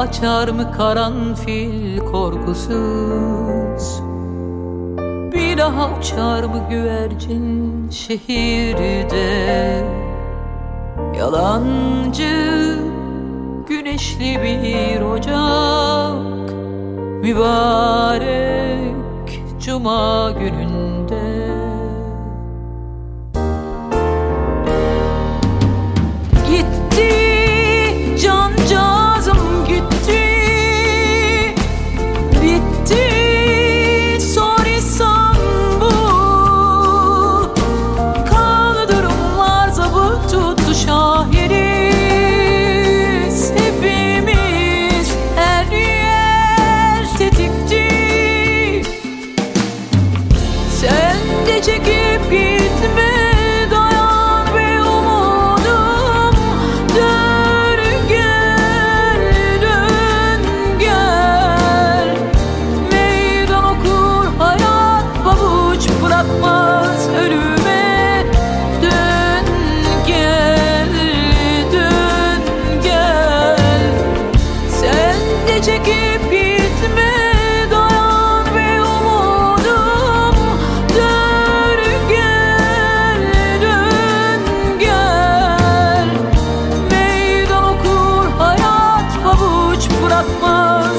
açar mı karanfil korkusuz? Bir daha uçar mı güvercin şehirde? Yalancı güneşli bir ocak Mübarek cuma gününde. Gitti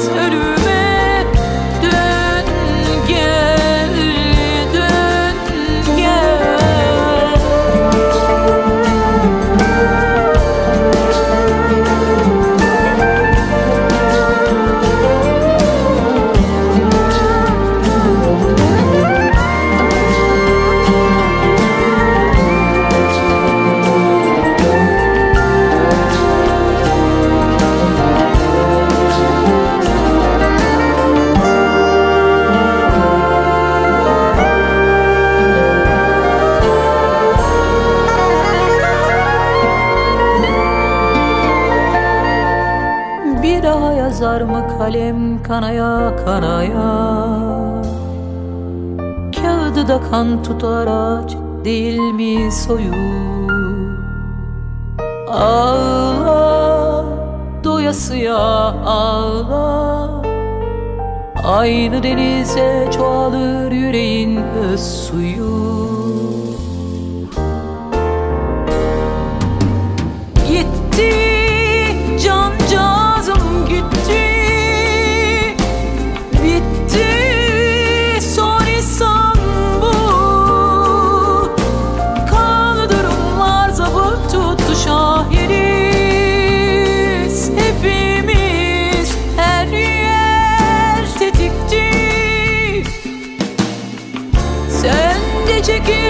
hurt yazar mı kalem kanaya kanaya? Kağıdı da kan tutar ağaç değil mi soyu? Ağla doyasıya ağla. Aynı denize çoğalır yüreğin öz suyu gece gün